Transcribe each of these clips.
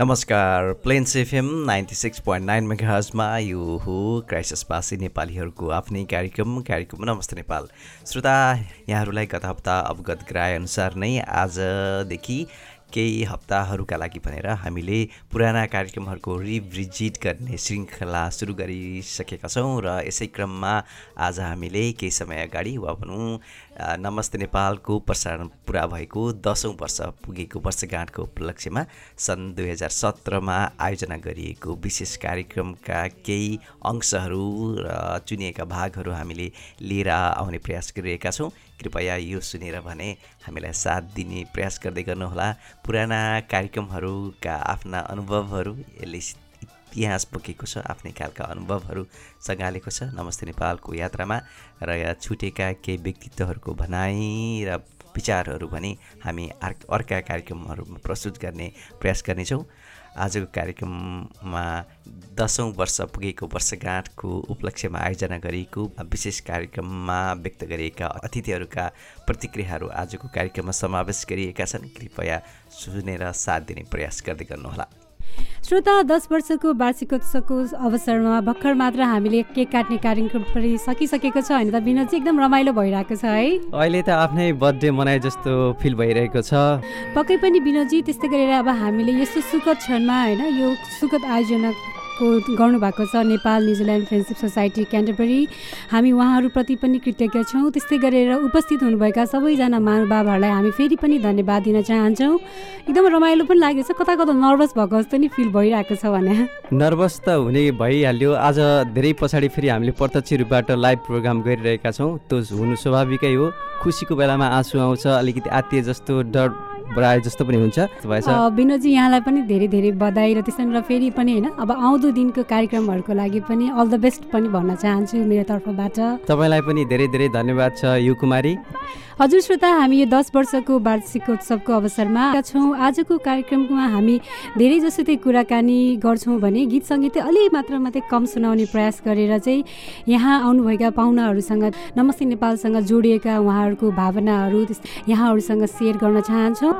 नमस्कार Plains FM ninety six point nine मेगाजमा यो हो क्राइसिसवासी नेपालीहरूको आफ्नै कार्यक्रम कार्यक्रम नमस्ते नेपाल। श्रोता यहाँहरूलाई गत हप्ता अवगत गराएअनुसार नै आजदेखि केही हप्ताहरूका लागि भनेर हामीले पुराना कार्यक्रमहरूको रिभिजिट गर्ने श्रृङ्खला सुरु गरिसकेका छौँ र यसै क्रममा आज हामीले केही समय अगाडि वा भनौँ नमस्ते नेपालको प्रसारण पुरा भएको दसौँ वर्ष पुगेको वर्षगाँठको उपलक्ष्यमा सन् दुई हजार सत्रमा आयोजना गरिएको विशेष कार्यक्रमका केही अंशहरू र चुनिएका भागहरू हामीले लिएर आउने प्रयास गरिरहेका छौँ। कृपया यो सुनेर भने हामीलाई साथ दिने प्रयास गर्दै गर्नुहोला। पुराना कार्यक्रमहरूका आफ्ना अनुभवहरू यसले इतिहास बोकेको छ आफ्नै खालका अनुभवहरू सँगालेको छ। नमस्ते नेपालको यात्रामा र छुटेका केही व्यक्तित्वहरूको भनाइ र विचारहरू भने हामी अर्का कार्यक्रमहरूमा प्रस्तुत गर्ने प्रयास गर्नेछौँ। आजको कार्यक्रममा दसौँ वर्ष पुगेको वर्षगाँठको उपलक्ष्यमा आयोजना गरिएको विशेष कार्यक्रममा व्यक्त गरिएका अतिथिहरूका प्रतिक्रियाहरू आजको कार्यक्रममा समावेश गरिएका छन्। कृपया सुनेर साथ दिने प्रयास गर्दै गर्नुहोला। श्रोता दस वर्षको वार्षिकोत्सवको अवसरमा भर्खर मात्र हामीले केक काट्ने कार्यक्रम पनि सकिसकेको छ। होइन त विनोद चाहिँ एकदम रमाइलो भइरहेको छ है? अहिले त आफ्नै बर्थडे मनाए जस्तो फिल भइरहेको छ। पक्कै पनि विनोदजी त्यस्तै गरेर अब हामीले यस्तो सुखद क्षणमा होइन यो सुखद आयोजना को गर्नुभएको छ Nepal New Zealand friendship society Canterbury. हामी उहाँहरूप्रति पनि कृतज्ञ छौँ। त्यस्तै गरेर उपस्थित हुनुभएका सबैजना महानुभावहरूलाई हामी फेरि पनि धन्यवाद दिन चाहन्छौँ। एकदम रमाइलो पनि लागेको छ। कता कता नर्भस भएको जस्तो नि फिल भइरहेको छ भने। नर्भस त हुने भइहाल्यो। आज धेरै पछाडि फेरि हामीले प्रत्यक्ष रूपबाट लाइभ प्रोग्राम गरिरहेका छौँ। त्यो हुनु स्वाभाविकै हो। खुसीको बेलामा आँसु आउँछ। अलिकति आत्तिए जस्तो डर बढाए जस्तो पनि हुन्छ। विनोदजी यहाँलाई पनि धेरै धेरै बधाई र त्यसरी र फेरि पनि होइन अब आउँदो दिनको कार्यक्रमहरूको लागि पनि अल द बेस्ट पनि भन्न चाहन्छु मेरो तर्फबाट। तपाईँलाई पनि धेरै धेरै धन्यवाद छ यु कुमारी। हजुर श्रोता हामी यो दस वर्षको वार्षिकोत्सवको अवसरमा छौँ। आजको कार्यक्रममा हामी धेरै जसो त्यही कुराकानी गर्छौँ भने गीत सङ्गीत अलि मात्रामा चाहिँ कम सुनाउने प्रयास गरेर चाहिँ यहाँ आउनुभएका पाहुनाहरूसँग नमस्ते नेपालसँग जोडिएका उहाँहरूको भावनाहरू यहाँहरूसँग सेयर गर्न चाहन्छौँ।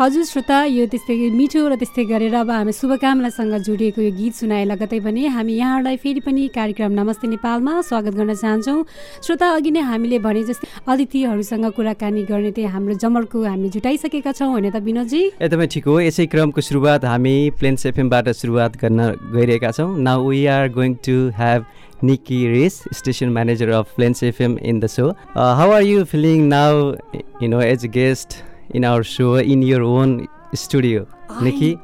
हजुर श्रोता यो त्यस्तै मिठो र त्यस्तै गरेर अब हामी शुभकामनासँग जोडिएको यो गीत सुनाए लगतै पनि हामी यहाँहरूलाई फेरि पनि कार्यक्रम नमस्ते नेपालमा स्वागत गर्न चाहन्छौँ। श्रोता अघि नै हामीले भने जस्तै अतिथिहरूसँग कुराकानी गर्ने त्यही हाम्रो जमर्को हामी जुटाइसकेका छौँ होइन त विनोदजी? एकदमै ठिक हो। यसै क्रमको सुरुवात हामी प्लेन्स एफएमबाट सुरुवात गर्न गइरहेका छौँ। Now we are going to have Nikki Rees, station manager of Flens FM in the show. Uh, how are you feeling now, you know, as a guest? In our show in your own studio. I, Nikki?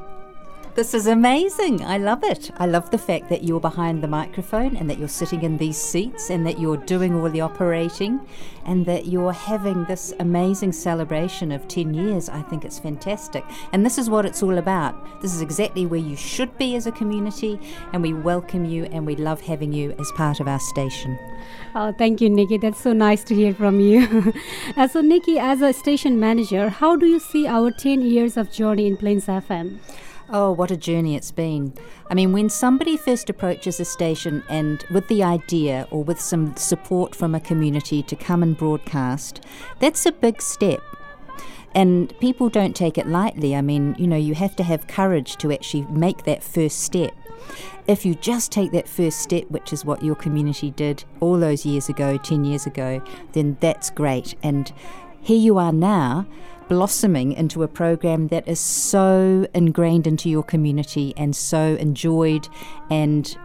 This is amazing. I love it. I love the fact that you're behind the microphone and that you're sitting in these seats and that you're doing all the operating and that you're having this amazing celebration of 10 years. I think it's fantastic. And this is what it's all about. This is exactly where you should be as a community, and we welcome you and we love having you as part of our station. Oh, thank you, Nikki. That's so nice to hear from you. uh, so, Nikki, as a station manager, how do you see our 10 years of journey in Plains FM? Oh, what a journey it's been. I mean, when somebody first approaches a station and with the idea or with some support from a community to come and broadcast, that's a big step. And people don't take it lightly. I mean, you know, you have to have courage to actually make that first step. if you just take that first step, which is what your community did all those years ago, 10 years ago, then that's great. And here you are now blossoming into a program that is so ingrained into your community and so enjoyed and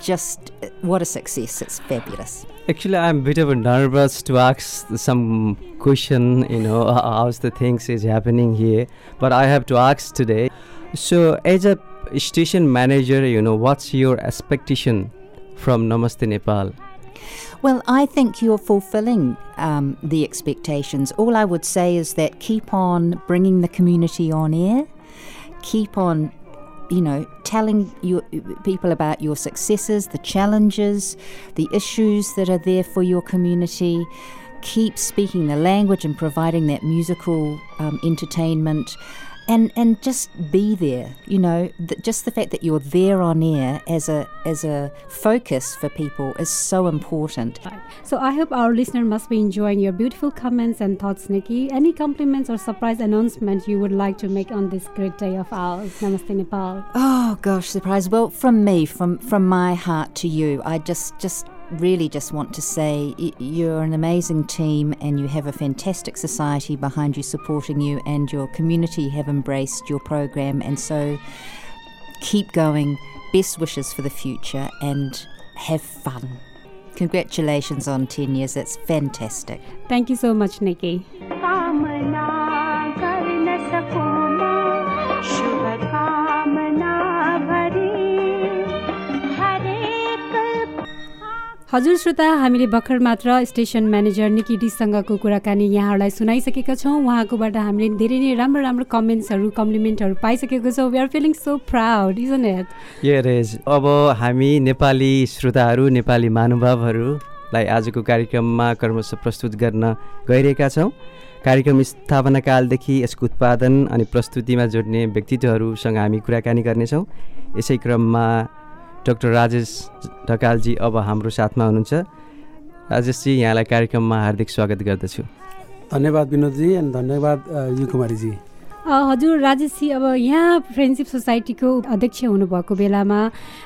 just what a success. It's fabulous. Actually, I'm a bit of a nervous to ask some question, you know, how's the things is happening here. But I have to ask today. So, as a station manager, you know, what's your expectation from Namaste Nepal? Well, I think you're fulfilling um, the expectations. All I would say is that keep on bringing the community on air, keep on, you know, telling your people about your successes, the challenges, the issues that are there for your community. Keep speaking the language and providing that musical um, entertainment and and just be there you know th- just the fact that you're there on air as a as a focus for people is so important. So i hope our listener must be enjoying your beautiful comments and thoughts nikki. Any compliments or surprise announcement you would like to make on this great day of ours? Namaste nepal. Oh gosh surprise. Well from me from from my heart to you i just just really just want to say you're an amazing team and you have a fantastic society behind you supporting you, and your community have embraced your program. And so keep going. Best wishes for the future and have fun. Congratulations on 10 years. That's fantastic. Thank you so much, Nikki. हजुर श्रोता हामीले भर्खर मात्र station manager निकी डिसँगको कुराकानी यहाँहरूलाई सुनाइसकेका छौँ। उहाँकोबाट हामीले धेरै नै राम्रो राम्रो कमेन्ट्सहरू कम्प्लिमेन्टहरू पाइसकेको छौँ। We are feeling so proud is at अब हामी नेपाली श्रोताहरू नेपाली महानुभावहरूलाई आजको कार्यक्रममा कर्मश प्रस्तुत गर्न गइरहेका छौँ। कार्यक्रम स्थापना कालदेखि यसको उत्पादन अनि प्रस्तुतिमा जोड्ने व्यक्तित्वहरूसँग हामी कुराकानी गर्नेछौँ। यसै क्रममा डक्टर राजेश ढकालजी अब हाम्रो साथमा हुनुहुन्छ। राजेशजी यहाँलाई कार्यक्रममा हार्दिक स्वागत गर्दछु। धन्यवाद विनोदजी अनि धन्यवाद यु कुमारीजी। हजुर राजेशजी अब यहाँ फ्रेन्डसिप सोसाइटीको अध्यक्ष हुनुभएको बेलामा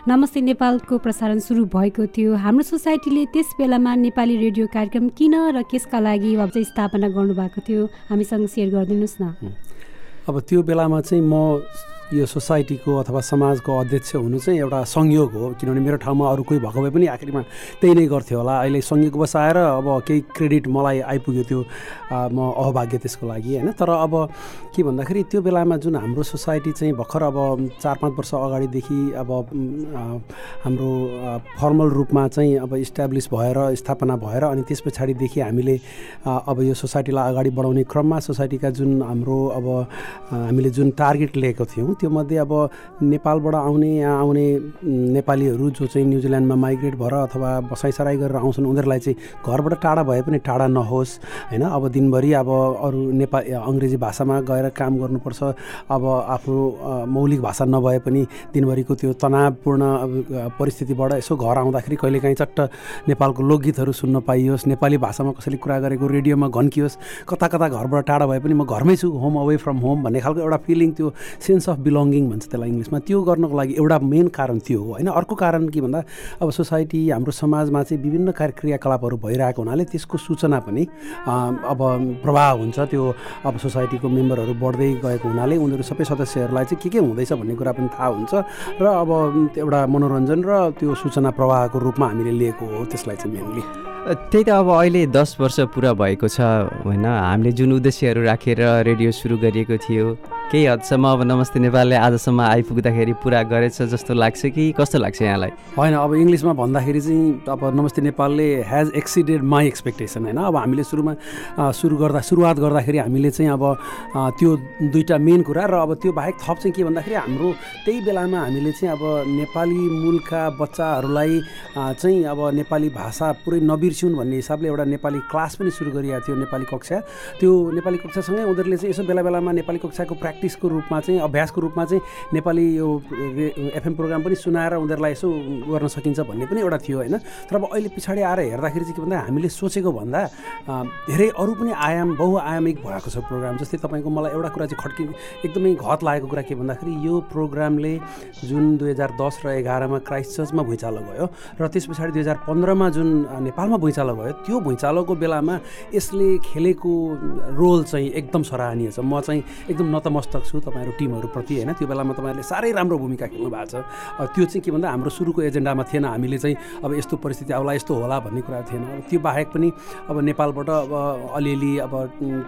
नमस्ते नेपालको प्रसारण सुरु भएको थियो। हाम्रो सोसाइटीले त्यस बेलामा नेपाली रेडियो कार्यक्रम किन र कसका लागि चाहिँ स्थापना गर्नुभएको थियो हामीसँग सेयर गरिदिनुहोस् न। अब त्यो बेलामा चाहिँ म यो सोसाइटीको अथवा समाजको अध्यक्ष हुनु चाहिँ एउटा संयोग हो किनभने मेरो ठाउँमा अरू कोही भएको भए पनि आखिरमा त्यही नै गर्थ्यो होला। अहिले संयोग बसाएर अब केही क्रेडिट मलाई आइपुग्यो त्यो म अभाग्य त्यसको लागि होइन? तर अब के भन्दाखेरि त्यो बेलामा जुन हाम्रो सोसाइटी चाहिँ भर्खर अब चार पाँच वर्ष अगाडिदेखि अब हाम्रो फर्मल रूपमा चाहिँ अब इस्टाब्लिस भएर स्थापना भएर अनि त्यस पछाडिदेखि हामीले अब यो सोसाइटीलाई अगाडि बढाउने क्रममा सोसाइटीका जुन हाम्रो अब हामीले जुन टार्गेट लिएको थियौँ त्योमध्ये अब नेपालबाट आउने यहाँ आउने नेपालीहरू जो चाहिँ न्युजिल्यान्डमा माइग्रेट भएर अथवा बसाइसराई गरेर आउँछन् उनीहरूलाई चाहिँ घरबाट टाढा भए पनि टाढा नहोस् होइन? अब दिनभरि अब अरू नेपाल अङ्ग्रेजी भाषामा गएर काम गर्नुपर्छ। अब आफ्नो मौलिक भाषा नभए पनि दिनभरिको त्यो तनावपूर्ण परिस्थितिबाट यसो घर आउँदाखेरि कहिलेकाहीँ चट्ट नेपालको लोकगीतहरू सुन्न पाइयोस् नेपाली भाषामा कसैले कुरा गरेको रेडियोमा घन्कियोस् कता कता घरबाट टाढा भए पनि म घरमै छु होम अवे फ्रम होम भन्ने खालको एउटा फिलिङ त्यो सेन्स अफ बिलोङ्गिङ भन्छ त्यसलाई इङ्ग्लिसमा। त्यो गर्नको लागि एउटा मेन कारण त्यो हो। होइन अर्को कारण के भन्दा अब सोसाइटी हाम्रो समाजमा चाहिँ विभिन्न कार्य क्रियाकलापहरू भइरहेको हुनाले त्यसको सूचना पनि अब प्रभाव हुन्छ। त्यो अब सोसाइटीको मेम्बरहरू बढ्दै गएको हुनाले उनीहरू सबै सदस्यहरूलाई चाहिँ के के हुँदैछ भन्ने कुरा पनि थाहा हुन्छ। र अब एउटा मनोरञ्जन र त्यो सूचना प्रवाहको रूपमा हामीले लिएको हो त्यसलाई चाहिँ मेनली त्यही त अब अहिले दस वर्ष पुरा भएको छ होइन? हामीले जुन उद्देश्यहरू राखेर रेडियो सुरु गरिएको थियो केही हदसम्म अब नमस्ते नेपालले आजसम्म आइपुग्दाखेरि पुरा गरेछ जस्तो लाग्छ कि कस्तो लाग्छ यहाँलाई? होइन अब इङ्ग्लिसमा भन्दाखेरि चाहिँ अब नमस्ते नेपालले हेज एक्सिडेड माई एक्सपेक्टेसन होइन? अब हामीले सुरुमा सुरु गर्दा सुरुवात गर्दाखेरि हामीले चाहिँ अब त्यो दुईवटा मेन कुरा र अब त्यो बाहेक थप चाहिँ के भन्दाखेरि हाम्रो त्यही बेलामा हामीले चाहिँ अब नेपाली मूलका बच्चाहरूलाई चाहिँ अब नेपाली भाषा पुरै नबिर्स्यौँ भन्ने हिसाबले एउटा नेपाली क्लास पनि सुरु गरिएको थियो नेपाली कक्षा। त्यो नेपाली कक्षासँगै उनीहरूले चाहिँ यसो बेला बेलामा नेपाली कक्षाको प्र्याक्टिस प्र्याक्टिसको रूपमा चाहिँ अभ्यासको रूपमा चाहिँ नेपाली यो एफएम प्रोग्राम पनि सुनाएर उनीहरूलाई यसो गर्न सकिन्छ भन्ने पनि एउटा थियो होइन? तर अब अहिले पछाडि आएर हेर्दाखेरि चाहिँ के भन्दा हामीले सोचेको भन्दा धेरै अरू पनि आयाम बहुआयामिक भएको छ प्रोग्राम जस्तै तपाईँको मलाई एउटा कुरा चाहिँ खड्की एकदमै घत लागेको कुरा के भन्दाखेरि यो प्रोग्रामले जुन दुई हजार दस र एघारमा क्राइस्ट चर्चमा भुइँचालो भयो र त्यस पछाडि दुई हजार पन्ध्रमा जुन नेपालमा भुइँचालो भयो त्यो भुइँचालोको बेलामा यसले खेलेको रोल चाहिँ एकदम सराहनीय छ। म चाहिँ एकदम नतमस्तक छु तपाईँहरू टिमहरूप्रति होइन? त्यो बेलामा तपाईँहरूले साह्रै राम्रो भूमिका खेल्नु भएको छ। त्यो चाहिँ के भन्दा हाम्रो सुरुको एजेन्डामा थिएन। हामीले चाहिँ अब यस्तो परिस्थिति आउला यस्तो होला भन्ने कुरा थिएन। अब त्यो बाहेक पनि अब नेपालबाट अब अलिअलि अब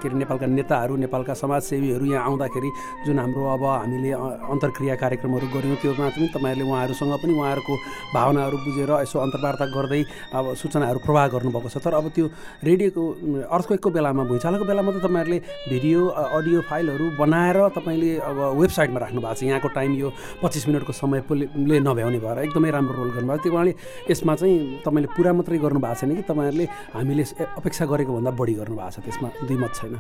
के अरे नेपालका नेताहरू नेपालका समाजसेवीहरू यहाँ आउँदाखेरि जुन हाम्रो अब हामीले अन्तर्क्रिया कार्यक्रमहरू गऱ्यौँ त्योमा पनि तपाईँहरूले उहाँहरूसँग पनि उहाँहरूको भावनाहरू बुझेर यसो अन्तर्वार्ता गर्दै अब सूचनाहरू प्रवाह गर्नुभएको छ। तर अब त्यो रेडियोको अर्थक्वेकको बेलामा भुइँचालोको बेलामा त तपाईँहरूले भिडियो अडियो फाइलहरू बनाएर तपाईँले अब वेबसाइटमा राख्नु भएको छ। यहाँको टाइम यो पच्चिस मिनटको समयले नभ्याउने भएर एकदमै राम्रो रोल गर्नुभएको त्यो उहाँले यसमा चाहिँ तपाईँले पुरा मात्रै गर्नुभएको छैन कि तपाईँहरूले हामीले अपेक्षा गरेको भन्दा बढी गर्नुभएको छ। त्यसमा दुई मत छैन।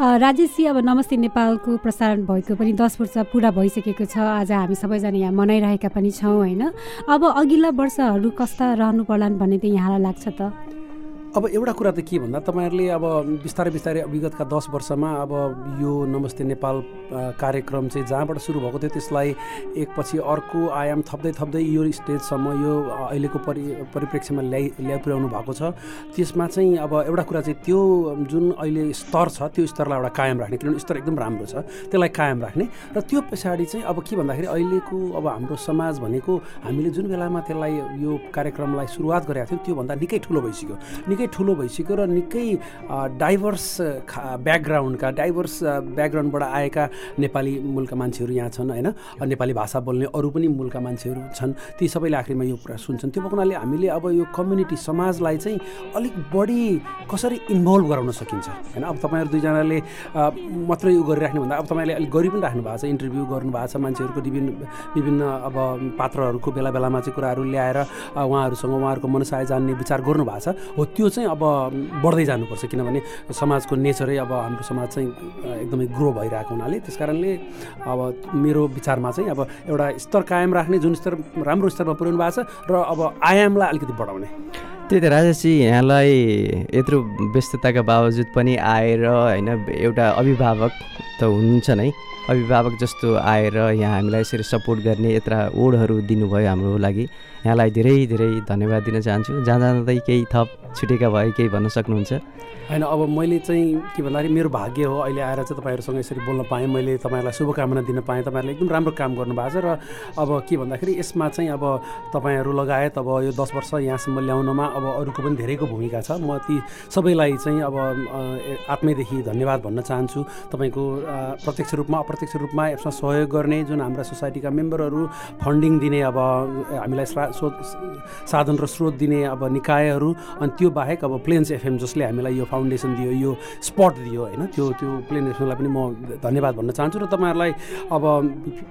राजेशजी अब नमस्ते। नेपालको प्रसारण भएको पनि दस वर्ष पुरा भइसकेको छ। आज हामी सबैजना यहाँ मनाइरहेका पनि छौँ होइन? अब अघिल्ला वर्षहरू कस्ता रहनु पर्लान् भन्ने त यहाँलाई लाग्छ त। अब एउटा कुरा त के भन्दा तपाईँहरूले अब बिस्तारै बिस्तारै विगतका दस वर्षमा अब यो नमस्ते नेपाल कार्यक्रम चाहिँ जहाँबाट सुरु भएको थियो त्यसलाई एकपछि अर्को आयाम थप्दै थप्दै यो स्टेजसम्म यो अहिलेको परि परिप्रेक्ष्यमा ल्याइ ल्याइ पुर्याउनु भएको छ। त्यसमा चाहिँ अब एउटा कुरा चाहिँ त्यो जुन अहिले स्तर छ त्यो स्तरलाई एउटा कायम राख्ने किनभने स्तर एकदम राम्रो छ त्यसलाई कायम राख्ने। र त्यो पछाडि चाहिँ अब के भन्दाखेरि अहिलेको अब हाम्रो समाज भनेको हामीले जुन बेलामा त्यसलाई यो कार्यक्रमलाई सुरुवात गरेका थियौँ त्योभन्दा निकै ठुलो भइसक्यो। निकै ठुलो भइसक्यो र निकै डाइभर्स ब्याकग्राउन्डका डाइभर्स ब्याकग्राउन्डबाट आएका नेपाली मूलका मान्छेहरू यहाँ छन् होइन? नेपाली भाषा बोल्ने अरू पनि मूलका मान्छेहरू छन्। ती सबैले आखिरमा यो कुरा सुन्छन्। त्यो हुनाले हामीले अब यो कम्युनिटी समाजलाई चाहिँ अलिक बढी कसरी इन्भल्भ गराउन सकिन्छ होइन? अब तपाईँहरू दुईजनाले मात्रै यो गरिराख्ने भन्दा अब तपाईँले अलिक गरि पनि राख्नु भएको छ इन्टरभ्यू गर्नु भएको छ मान्छेहरूको विभिन्न विभिन्न अब पात्रहरूको बेला बेलामा चाहिँ कुराहरू ल्याएर उहाँहरूसँग उहाँहरूको मनसाय जान्ने विचार गर्नु भएको छ। हो त्यो चाहिँ अब बढ्दै जानुपर्छ किनभने समाजको नेचरै अब हाम्रो समाज चाहिँ एकदमै ग्रो भइरहेको हुनाले त्यस कारणले अब मेरो विचारमा चाहिँ अब एउटा स्तर कायम राख्ने जुन स्तर राम्रो स्तरमा पुर्याउनु भएको छ र अब आयामलाई अलिकति बढाउने। त्यही त राजेशजी यहाँलाई यत्रो व्यस्तताका बावजुद पनि आएर होइन एउटा अभिभावक त हुनुहुन्छ नै। अभिभावक जस्तो आएर यहाँ हामीलाई यसरी सपोर्ट गर्ने यत्र ओडहरू दिनुभयो हाम्रो लागि। यहाँलाई धेरै धेरै धन्यवाद दिन चाहन्छु। जहाँ जाँदै केही थप छुटेका भए केही भन्न सक्नुहुन्छ? होइन अब मैले चाहिँ के भन्दाखेरि मेरो भाग्य हो अहिले आएर चाहिँ तपाईँहरूसँग यसरी बोल्न पाएँ। मैले तपाईँहरूलाई शुभकामना दिन पाएँ। तपाईँहरूले एकदम राम्रो काम गर्नुभएको छ र अब के भन्दाखेरि यसमा चाहिँ अब तपाईँहरू लगायत अब यो दस वर्ष यहाँसम्म ल्याउनमा अरूको पनि धेरैको भूमिका छ। म ती सबैलाई चाहिँ अब आत्मैदेखि धन्यवाद भन्न चाहन्छु। तपाईँको प्रत्यक्ष रूपमा अप्रत्यक्ष रूपमा यसमा सहयोग गर्ने जुन हाम्रा सोसाइटीका मेम्बरहरू फन्डिङ दिने अब हामीलाई साधन र स्रोत दिने अब निकायहरू अनि त्यो बाहेक अब प्लेन्स एफएम जसले हामीलाई यो फाउन्डेसन दियो यो स्पट दियो होइन त्यो त्यो प्लेन एफएमलाई पनि म धन्यवाद भन्न चाहन्छु र तपाईँहरूलाई अब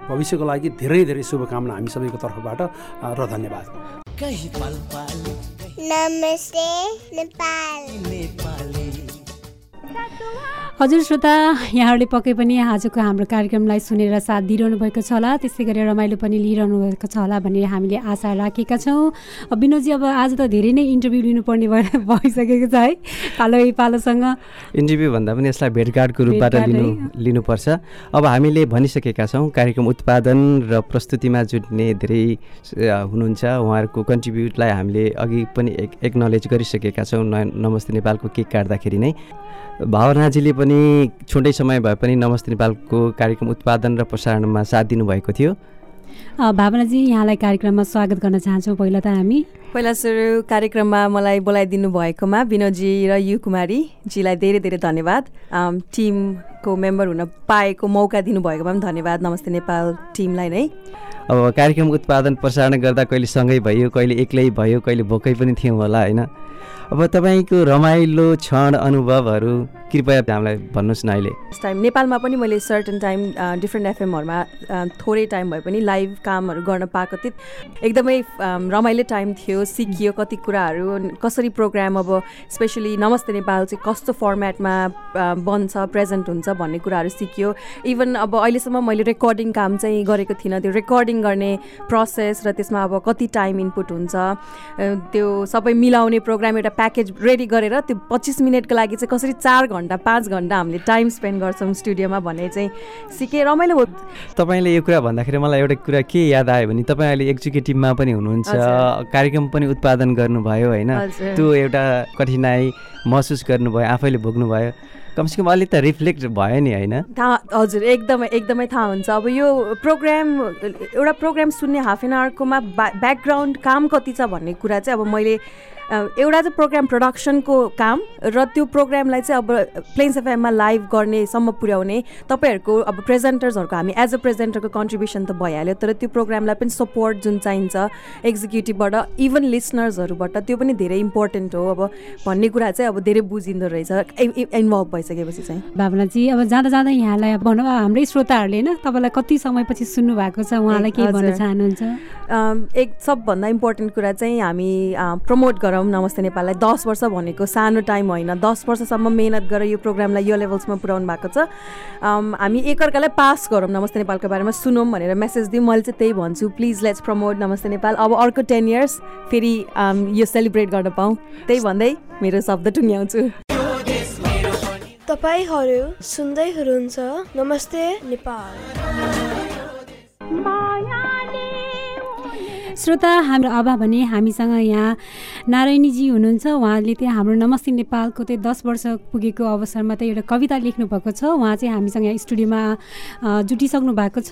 भविष्यको लागि धेरै धेरै शुभकामना हामी सबैको तर्फबाट र धन्यवाद। नमस्ते नेपाल हजुर श्रोता यहाँहरूले पक्कै पनि आजको हाम्रो कार्यक्रमलाई सुनेर साथ दिइरहनु भएको छ होला। त्यस्तै गरेर रमाइलो पनि लिइरहनु भएको छ होला भन्ने हामीले आशा राखेका छौँ। विनोदजी अब आज त धेरै नै इन्टरभ्यू लिनुपर्ने भएर भइसकेको छ है पालो पालोसँग। इन्टरभ्यू भन्दा पनि यसलाई भेटघाटको रूपबाट लिनु लिनुपर्छ। अब हामीले भनिसकेका छौँ कार्यक्रम उत्पादन र प्रस्तुतिमा जुट्ने धेरै हुनुहुन्छ। उहाँहरूको कन्ट्रिब्युटलाई हामीले अघि पनि एक्नोलेज गरिसकेका छौँ। नमस्ते नेपालको केक काट्दाखेरि नै। भावनाजीले पनि छुट्टै समय भए पनि नमस्ते नेपालको कार्यक्रम उत्पादन र प्रसारणमा साथ दिनुभएको थियो। भावनाजी यहाँलाई कार्यक्रममा स्वागत गर्न चाहन्छौँ। पहिला त हामी। पहिला सुरु कार्यक्रममा मलाई बोलाइदिनु भएकोमा विनोदजी र यु कुमारीजीलाई धेरै धेरै धन्यवाद। टिमको मेम्बर हुन पाएको मौका दिनुभएकोमा पनि धन्यवाद। नमस्ते नेपाल टिमलाई नै। अब कार्यक्रम उत्पादन प्रसारण गर्दा कहिले सँगै भयो कहिले एक्लै भयो कहिले भोकै पनि थियौँ होला होइन? अब तपाईँको रमाइलो क्षण अनुभवहरू कृपया हामीलाई भन्नुहोस् न अहिले। टाइम नेपालमा पनि मैले सर्टन टाइम डिफ्रेन्ट एफएमहरूमा थोरै टाइम भए पनि लाइभ कामहरू गर्न पाएको थिएँ। एकदमै रमाइलो टाइम थियो सिकियो कति कुराहरू कसरी प्रोग्राम अब स्पेसली नमस्ते नेपाल चाहिँ कस्तो फर्मेटमा बन्छ प्रेजेन्ट हुन्छ भन्ने कुराहरू सिकियो। इभन अब अहिलेसम्म मैले रेकर्डिङ काम चाहिँ गरेको थिइनँ। त्यो रेकर्डिङ गर्ने प्रोसेस र त्यसमा अब कति टाइम इनपुट हुन्छ त्यो सबै मिलाउने प्रोग्राम एउटा प्याकेज रेडी गरेर त्यो पच्चिस मिनटको लागि चाहिँ कसरी चार घन्टा पाँच घन्टा हामीले टाइम स्पेन्ड गर्छौँ स्टुडियोमा भन्ने चाहिँ सिकेँ। रमाइलो हो। तपाईँले यो कुरा भन्दाखेरि मलाई एउटा कुरा के याद आयो भने तपाईँ अहिले एक्जिक्युटिभमा पनि हुनुहुन्छ। कार्यक्रम पनि उत्पादन गर्नुभयो होइन। त्यो एउटा कठिनाइ महसुस गर्नुभयो आफैले भोग्नुभयो। कमसेकम अलिक त रिफ्लेक्ट भयो नि होइन। थाहा हजुर एकदमै एकदमै थाहा हुन्छ। अब यो प्रोग्राम एउटा प्रोग्राम सुन्ने हाफ एन आवरकोमा ब्या ब्याकग्राउन्ड काम कति छ भन्ने कुरा चाहिँ अब मैले एउटा चाहिँ प्रोग्राम प्रडक्सनको काम र त्यो प्रोग्रामलाई चाहिँ अब प्लेन्स एफएममा लाइभ गर्नेसम्म पुर्याउने। तपाईँहरूको अब प्रेजेन्टर्सहरूको हामी एज अ प्रेजेन्टरको कन्ट्रिब्युसन त भइहाल्यो तर त्यो प्रोग्रामलाई पनि सपोर्ट जुन चाहिन्छ एक्जिक्युटिभबाट इभन लिसनर्सहरूबाट त्यो पनि धेरै इम्पोर्टेन्ट हो। अब भन्ने कुरा चाहिँ अब धेरै बुझिँदो रहेछ इन्भल्भ भइसकेपछि चाहिँ। भावनाजी अब जाँदा जाँदा यहाँलाई भनौँ हाम्रै श्रोताहरूले होइन तपाईँलाई कति समयपछि सुन्नु भएको छ उहाँलाई के भन्न। चाहनुहुन्छ? एक सबभन्दा इम्पोर्टेन्ट कुरा चाहिँ हामी प्रमोट गरौँ। नमस्ते नेपाललाई दस वर्ष भनेको सानो टाइम होइन। दस वर्षसम्म मेहनत गरेर यो प्रोग्रामलाई यो लेभल्समा पुऱ्याउनु भएको छ। हामी एकअर्कालाई पास गरौँ। नमस्ते नेपालको बारेमा सुनौँ भनेर मेसेज दिउँ मैले चाहिँ त्यही भन्छु प्लिज लेट्स प्रमोट नमस्ते नेपाल। अब अर्को टेन इयर्स फेरि यो सेलिब्रेट गर्न पाऊँ। त्यही भन्दै मेरो शब्द टुङ्ग्याउँछु। तपाईँहरू सुन्दै हुनुहुन्छ नमस्ते नेपाल। श्रोता हाम्रो अब भने हामीसँग यहाँ नारायणीजी हुनुहुन्छ। उहाँले चाहिँ हाम्रो नमस्ते नेपालको चाहिँ दस वर्ष पुगेको अवसरमा चाहिँ एउटा कविता लेख्नु भएको छ। उहाँ चाहिँ हामीसँग यहाँ स्टुडियोमा जुटिसक्नु भएको छ।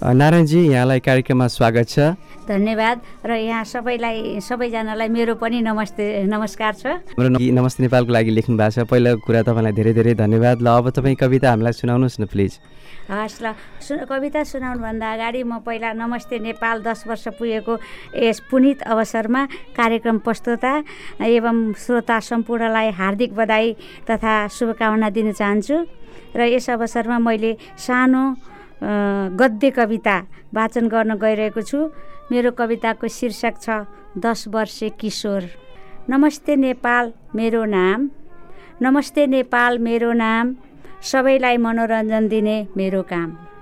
नारायणजी यहाँलाई कार्यक्रममा स्वागत छ। धन्यवाद। र यहाँ सबैलाई सबैजनालाई मेरो पनि नमस्ते नमस्कार छ। हाम्रो नमस्ते नेपालको लागि लेख्नु भएको छ। पहिला कुरा तपाईँलाई धेरै धेरै धन्यवाद। ल अब तपाईँ कविता हामीलाई सुनाउनुहोस् न प्लिज। हस् ल। सु कविता सुनाउनुभन्दा अगाडि म पहिला नमस्ते नेपाल दस वर्ष पुगेको यस पुनित अवसरमा कार्यक्रम प्रस्तुता एवं श्रोता सम्पूर्णलाई हार्दिक बधाई तथा शुभकामना दिन चाहन्छु। र यस अवसरमा मैले सानो गद्य कविता वाचन गर्न गइरहेको छु। मेरो कविताको शीर्षक छ दस वर्षे किशोर। नमस्ते नेपाल मेरो नाम। नमस्ते नेपाल मेरो नाम। सबैलाई मनोरञ्जन दिने मेरो काम।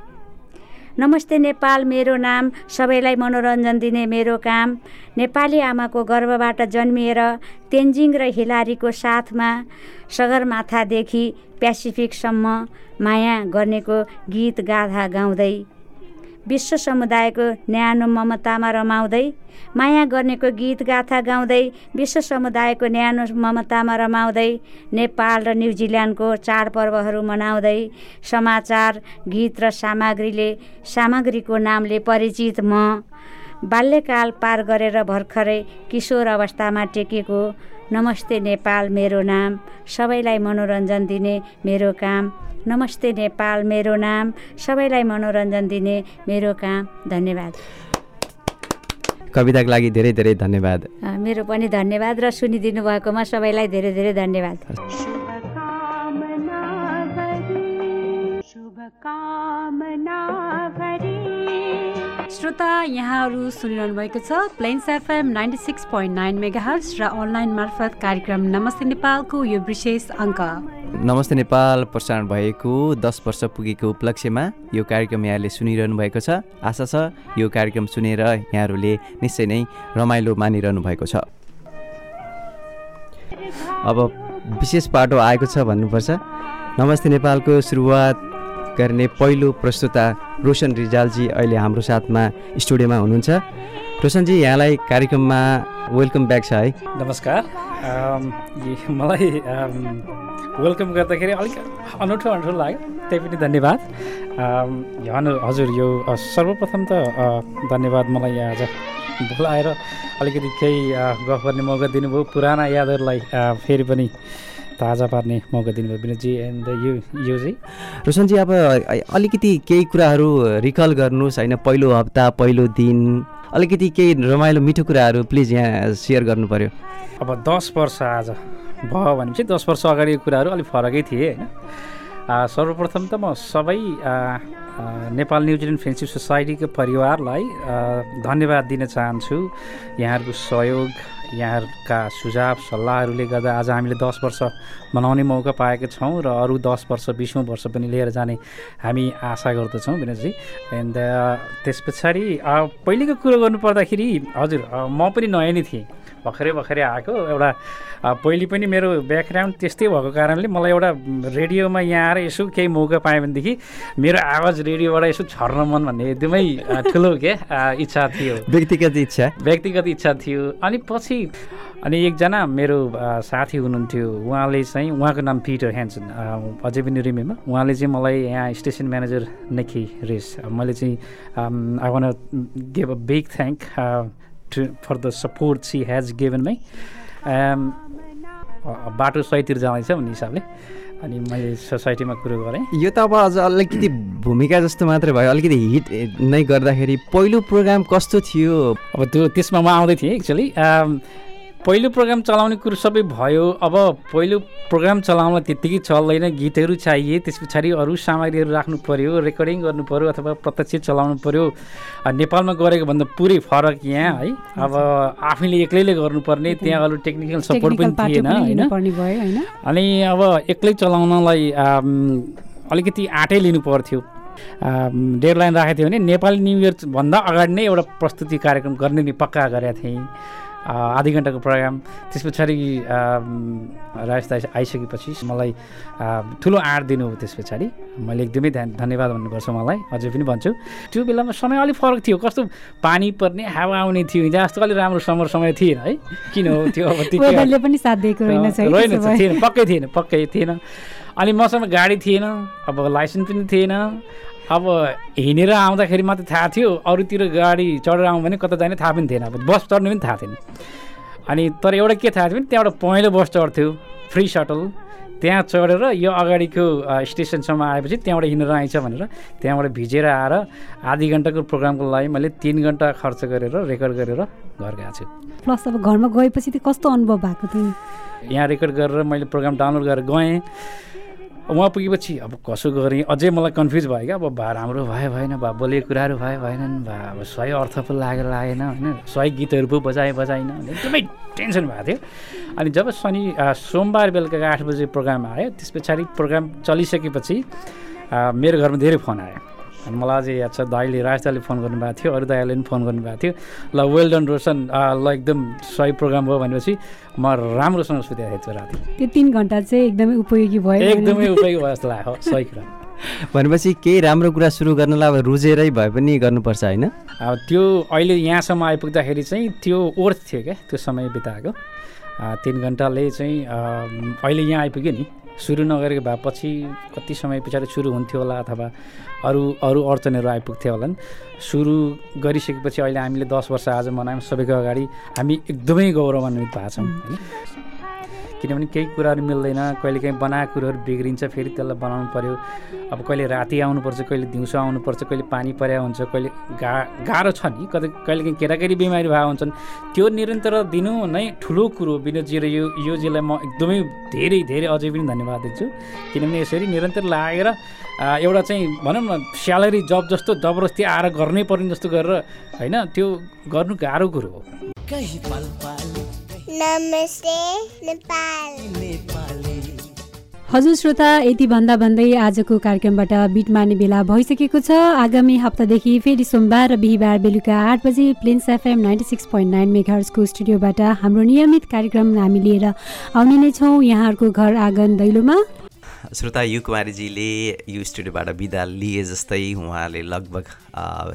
नमस्ते नेपाल मेरो नाम सबैलाई मनोरञ्जन दिने मेरो काम। नेपाली आमाको गर्भबाट जन्मिएर तेन्जिङ र हिलारीको साथमा सगरमाथादेखि प्यासिफिकसम्म माया गर्नेको गीत गाथा गाउँदै विश्व समुदायको न्यानो ममतामा रमाउँदै माया गर्नेको गीत गाथा गाउँदै विश्व समुदायको न्यानो ममतामा रमाउँदै नेपाल र न्युजिल्यान्डको चाडपर्वहरू मनाउँदै समाचार गीत र सामग्रीले सामग्रीको नामले परिचित म बाल्यकाल पार गरेर भर्खरै किशोर अवस्थामा टेकेको नमस्ते नेपाल मेरो नाम सबैलाई मनोरञ्जन दिने मेरो काम नमस्ते नेपाल मेरो नाम सबैलाई मनोरञ्जन दिने मेरो काम धन्यवाद। कविताको लागि धेरै धेरै धन्यवाद। मेरो पनि धन्यवाद र सुनिदिनु भएकोमा सबैलाई धेरै धेरै धन्यवाद। श्रोता यहाँहरू सुनिरहनु भएको छ Plains FM ninety six point nine mega र अनलाइन मार्फत कार्यक्रम नमस्ते नेपालको यो विशेष अङ्क। नमस्ते नेपाल प्रसारण भएको दस वर्ष पुगेको उपलक्ष्यमा यो कार्यक्रम यहाँले सुनिरहनु भएको छ। आशा छ यो कार्यक्रम सुनेर यहाँहरूले निश्चय नै रमाइलो मानिरहनु भएको छ। अब विशेष पाटो आएको छ भन्नुपर्छ। नमस्ते नेपालको सुरुवात गर्ने पहिलो प्रस्तुता रोशन रिजालजी अहिले हाम्रो साथमा स्टुडियोमा हुनुहुन्छ। रोशनजी यहाँलाई कार्यक्रममा वेलकम ब्याक छ है। नमस्कार। मलाई वेलकम गर्दाखेरि अलिक अनौठो अनौठो लाग्यो त्यही पनि धन्यवाद। हजुर यो सर्वप्रथम त धन्यवाद मलाई आज बोलाएर अलिकति केही गफ गर्ने मौका दिनुभयो। पुराना यादहरूलाई फेरि पनि ताजा पार्ने मौका दिनुभयो विनोदजी एन्ड यु युजी रोशनजी अब अलिकति केही कुराहरू रिकल गर्नुहोस् होइन? पहिलो हप्ता पहिलो दिन अलिकति केही रमाइलो मिठो कुराहरू प्लिज यहाँ सेयर गर्नु पऱ्यो अब दस वर्ष आज भयो भनेपछि दस वर्ष अगाडिको कुराहरू अलिक फरकै थिए होइन? सर्वप्रथम त म सबै नेपाल न्युजिल्यान्ड फ्रेन्डसिप सोसाइटीको परिवारलाई धन्यवाद दिन चाहन्छु। यहाँहरूको सहयोग यहाँहरूका सुझाव सल्लाहहरूले गर्दा आज हामीले दस वर्ष मनाउने मौका पाएका छौँ र अरू दस वर्ष बिसौँ वर्ष पनि लिएर जाने हामी आशा गर्दछौँ विनोदजी एन्ड त्यस पछाडि पहिलेको कुरो गर्नुपर्दाखेरि हजुर म पनि नयाँ नै थिएँ। भर्खरै भर्खरै आएको एउटा पहिले पनि मेरो ब्याकग्राउन्ड त्यस्तै भएको कारणले मलाई एउटा रेडियोमा यहाँ आएर यसो केही मौका पाएँ भनेदेखि मेरो आवाज रेडियोबाट यसो छर्न मन भन्ने एकदमै ठुलो के इच्छा थियो। व्यक्तिगत इच्छा। व्यक्तिगत इच्छा थियो। अनि पछि अनि एकजना मेरो साथी हुनुहुन्थ्यो। उहाँले चाहिँ उहाँको नाम पिटर ह्यान्सन अझै पनि रिमेम्बर। उहाँले चाहिँ मलाई यहाँ स्टेसन म्यानेजर नेकी रेस मैले चाहिँ I want give a big thank to for the support she has given my बाटो सहीतिर जाँदैछ भन्ने हिसाबले अनि मैले सोसाइटीमा कुरो गरेँ यो त अब अझ अलिकति भूमिका जस्तो मात्रै भयो। अलिकति हिट नै गर्दाखेरि पहिलो प्रोग्राम कस्तो थियो? अब त्यो त्यसमा म आउँदै थिएँ एक्चुली पहिलो प्रोग्राम चलाउने कुरो सबै भयो। अब पहिलो प्रोग्राम चलाउन त्यत्तिकै चल्दैन। गीतहरू चाहिए। त्यस पछाडि अरू सामग्रीहरू राख्नु पऱ्यो रेकर्डिङ गर्नु पऱ्यो अथवा प्रत्यक्ष चलाउनु पऱ्यो नेपालमा गरेको भन्दा पुरै फरक यहाँ है। अब आफैले एक्लैले गर्नुपर्ने त्यहाँ अरू टेक्निकल सपोर्ट पनि थिएन होइन। अनि अब एक्लै चलाउनलाई अलिकति आँटै लिनु पर्थ्यो। डेडलाइन राखेको थियो भने नेपाली न्यु इयर भन्दा अगाडि नै एउटा प्रस्तुति कार्यक्रम गर्ने नि पक्का गरेका थिएँ। आधी घन्टाको प्रोग्राम। त्यस पछाडि दाई आइसकेपछि मलाई ठुलो आँट दिनु हो त्यस पछाडि। मैले एकदमै ध्यान धन्यवाद भन्नुपर्छ मलाई। अझै पनि भन्छु। त्यो बेलामा समय अलिक फरक थियो। कस्तो पानी पर्ने हावा आउने थियो। हिजो जस्तो अलिक राम्रो समर समय थिएन है। किन हो त्यो अब पनि साथ दिएको रहेन। थिएन। पक्कै थिएन पक्कै थिएन। अनि मसँग गाडी थिएन। अब लाइसेन्स पनि थिएन। अब हिँडेर आउँदाखेरि मात्रै थाहा थियो अरूतिर गाडी चढेर आउँ भने कता जाने थाहा पनि थिएन। अब बस चढ्ने पनि थाहा थिएन। अनि तर एउटा के थाहा थियो भने त्यहाँबाट पहेँलो बस चढ्थ्यो फ्री सटल त्यहाँ चढेर यो अगाडिको स्टेसनसम्म आएपछि त्यहाँबाट हिँडेर आइन्छ भनेर त्यहाँबाट भिजेर आएर आधी घन्टाको प्रोग्रामको लागि मैले तिन घन्टा खर्च गरेर रेकर्ड गरेर घर गएको छु। प्लस अब घरमा गएपछि चाहिँ कस्तो अनुभव भएको थियो? यहाँ रेकर्ड गरेर मैले प्रोग्राम डाउनलोड गरेर गएँ। उहाँ पुगेपछि अब कसो गरेँ? अझै मलाई कन्फ्युज भयो क्या। अब भा राम्रो भयो भएन भा बोलेको कुराहरू भयो भएनन् भा अब सही अर्थ पो लागेर लागेन होइन? सही गीतहरू पो बजाएँ बजाइन भने एकदमै टेन्सन भएको थियो। अनि जब शनि सोमबार बेलुका आठ बजे प्रोग्राम आयो त्यस पछाडि प्रोग्राम चलिसकेपछि मेरो घरमा धेरै फोन आयो। अनि मलाई अझै याद छ दाइले राज दाइले फोन गर्नुभएको थियो अरू दाइहरूले पनि फोन गर्नुभएको थियो। ल वेल डन रोशन। आ, ल एकदम सही प्रोग्राम भयो भनेपछि म राम्रोसँग सुतेको थिएँ त्यो राति। त्यो तिन घन्टा चाहिँ एकदमै उपयोगी भयो एकदमै उपयोगी भयो जस्तो लाग्यो। सही कुरा। भनेपछि केही राम्रो कुरा सुरु गर्नलाई अब रुजेरै भए पनि गर्नुपर्छ होइन? अब त्यो अहिले यहाँसम्म आइपुग्दाखेरि चाहिँ त्यो ओर्थ थियो क्या त्यो समय बिताएको। तिन घन्टाले चाहिँ अहिले यहाँ आइपुग्यो नि। सुरु नगरेको भए पछि कति समय पछाडि सुरु हुन्थ्यो होला अथवा अरू अरू अडचनहरू आइपुग्थ्यो होला नि। सुरु गरिसकेपछि अहिले हामीले दस वर्ष आज मनायौँ सबैको अगाडि हामी एकदमै गौरवान्वित भएको छौँ किनभने केही कुराहरू मिल्दैन। कहिले काहीँ बनाएको कुरोहरू बिग्रिन्छ फेरि त्यसलाई बनाउनु पऱ्यो अब कहिले राति आउनुपर्छ कहिले दिउँसो आउनुपर्छ कहिले पानी पर्या हुन्छ कहिले गा गाह्रो छ नि। कतै कहिले काहीँ केटाकेटी बिमारी भएको हुन्छन्। त्यो निरन्तर दिनु नै ठुलो कुरो विनोदजी र यो योजीलाई म एकदमै धेरै धेरै अझै पनि धन्यवाद दिन्छु। किनभने यसरी निरन्तर लागेर एउटा चाहिँ भनौँ न स्यालेरी जब जस्तो जबरजस्ती आएर गर्नै पर्ने जस्तो गरेर होइन त्यो गर्नु गाह्रो कुरो हो। नमस्ते नेपाल। हजुर श्रोता यति भन्दा भन्दै आजको कार्यक्रमबाट बिट मार्ने बेला भइसकेको छ। आगामी हप्तादेखि फेरि सोमबार र बिहिबार बेलुका आठ बजे Plains FM ninety six point nine मेघार्सको स्टुडियोबाट हाम्रो नियमित कार्यक्रम हामी लिएर आउने नै छौँ। यहाँहरूको घर आँगन दैलोमा। श्रोता यु कुमारीजीले यो स्टुडियोबाट बिदा लिए जस्तै उहाँले लगभग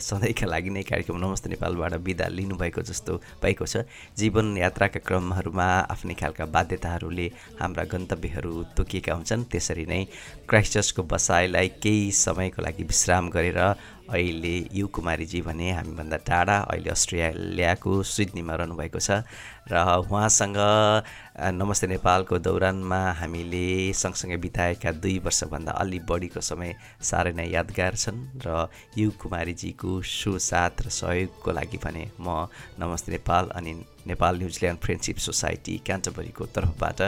सधैँका लागि नै कार्यक्रम नमस्ते नेपालबाट बिदा लिनुभएको जस्तो भएको छ। जीवन यात्राका क्रमहरूमा आफ्नै खालका बाध्यताहरूले हाम्रा गन्तव्यहरू तोकिएका हुन्छन्। त्यसरी नै क्राइस्टचर्चको बसाइलाई केही समयको लागि विश्राम गरेर अहिले यु कुमारीजी भने हामीभन्दा टाढा अहिले अस्ट्रेलियाको सिडनीमा रहनुभएको छ र उहाँसँग नमस्ते नेपालको दौरानमा हामीले सँगसँगै बिताएका दुई वर्षभन्दा अलि बढीको समय साह्रै नै यादगार छन् र यु कुमारीजीको सुसाथ र सहयोगको लागि भने म नमस्ते नेपाल अनि Nepal New Zealand friendship society क्यान्टबरीको तर्फबाट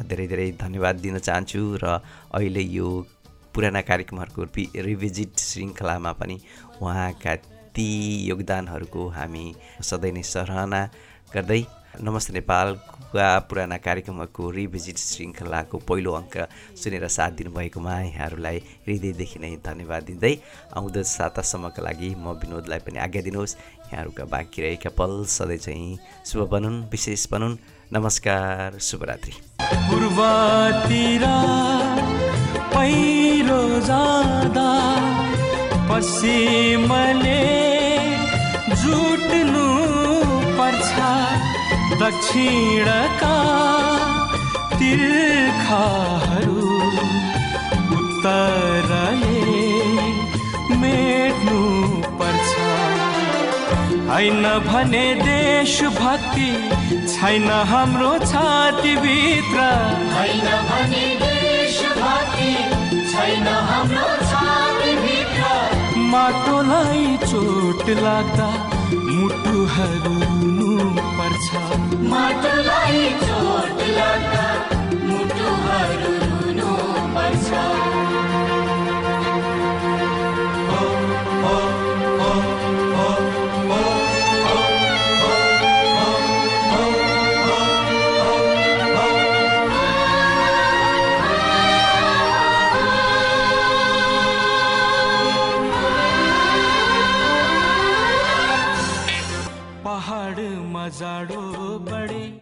धेरै धेरै धन्यवाद दिन चाहन्छु र अहिले यो पुराना कार्यक्रमहरूको रि रिभिजिट श्रृङ्खलामा पनि उहाँका ती योगदानहरूको हामी सधैँ नै सराहना गर्दै नमस्ते नेपालका पुराना कार्यक्रमहरूको रिभिजिट श्रृङ्खलाको पहिलो अङ्क सुनेर साथ दिनुभएकोमा यहाँहरूलाई हृदयदेखि नै धन्यवाद दिँदै आउँदो सातासम्मका लागि म विनोदलाई पनि आज्ञा दिनुहोस्। यहाँहरूका बाँकी रहेका पल सधैँ चाहिँ शुभ बनुन् विशेष बनुन्। नमस्कार शुभरात्रि। पहिरो जाँदा पश्चिमले जुट्नु पर्छ। दक्षिणका तिर्खाहरू उत्तरले मेट्नु पर्छ। होइन भने देशभक्ति छैन हाम्रो छातीभित्र। होइन भने देशभक्ति छैन हाम्रो छातीभित्र माटोलाई चोट लाग्दा मुटुहरू रुनु पर्छ माटोलाई चोट लाग्दा मुटुहरू रुनु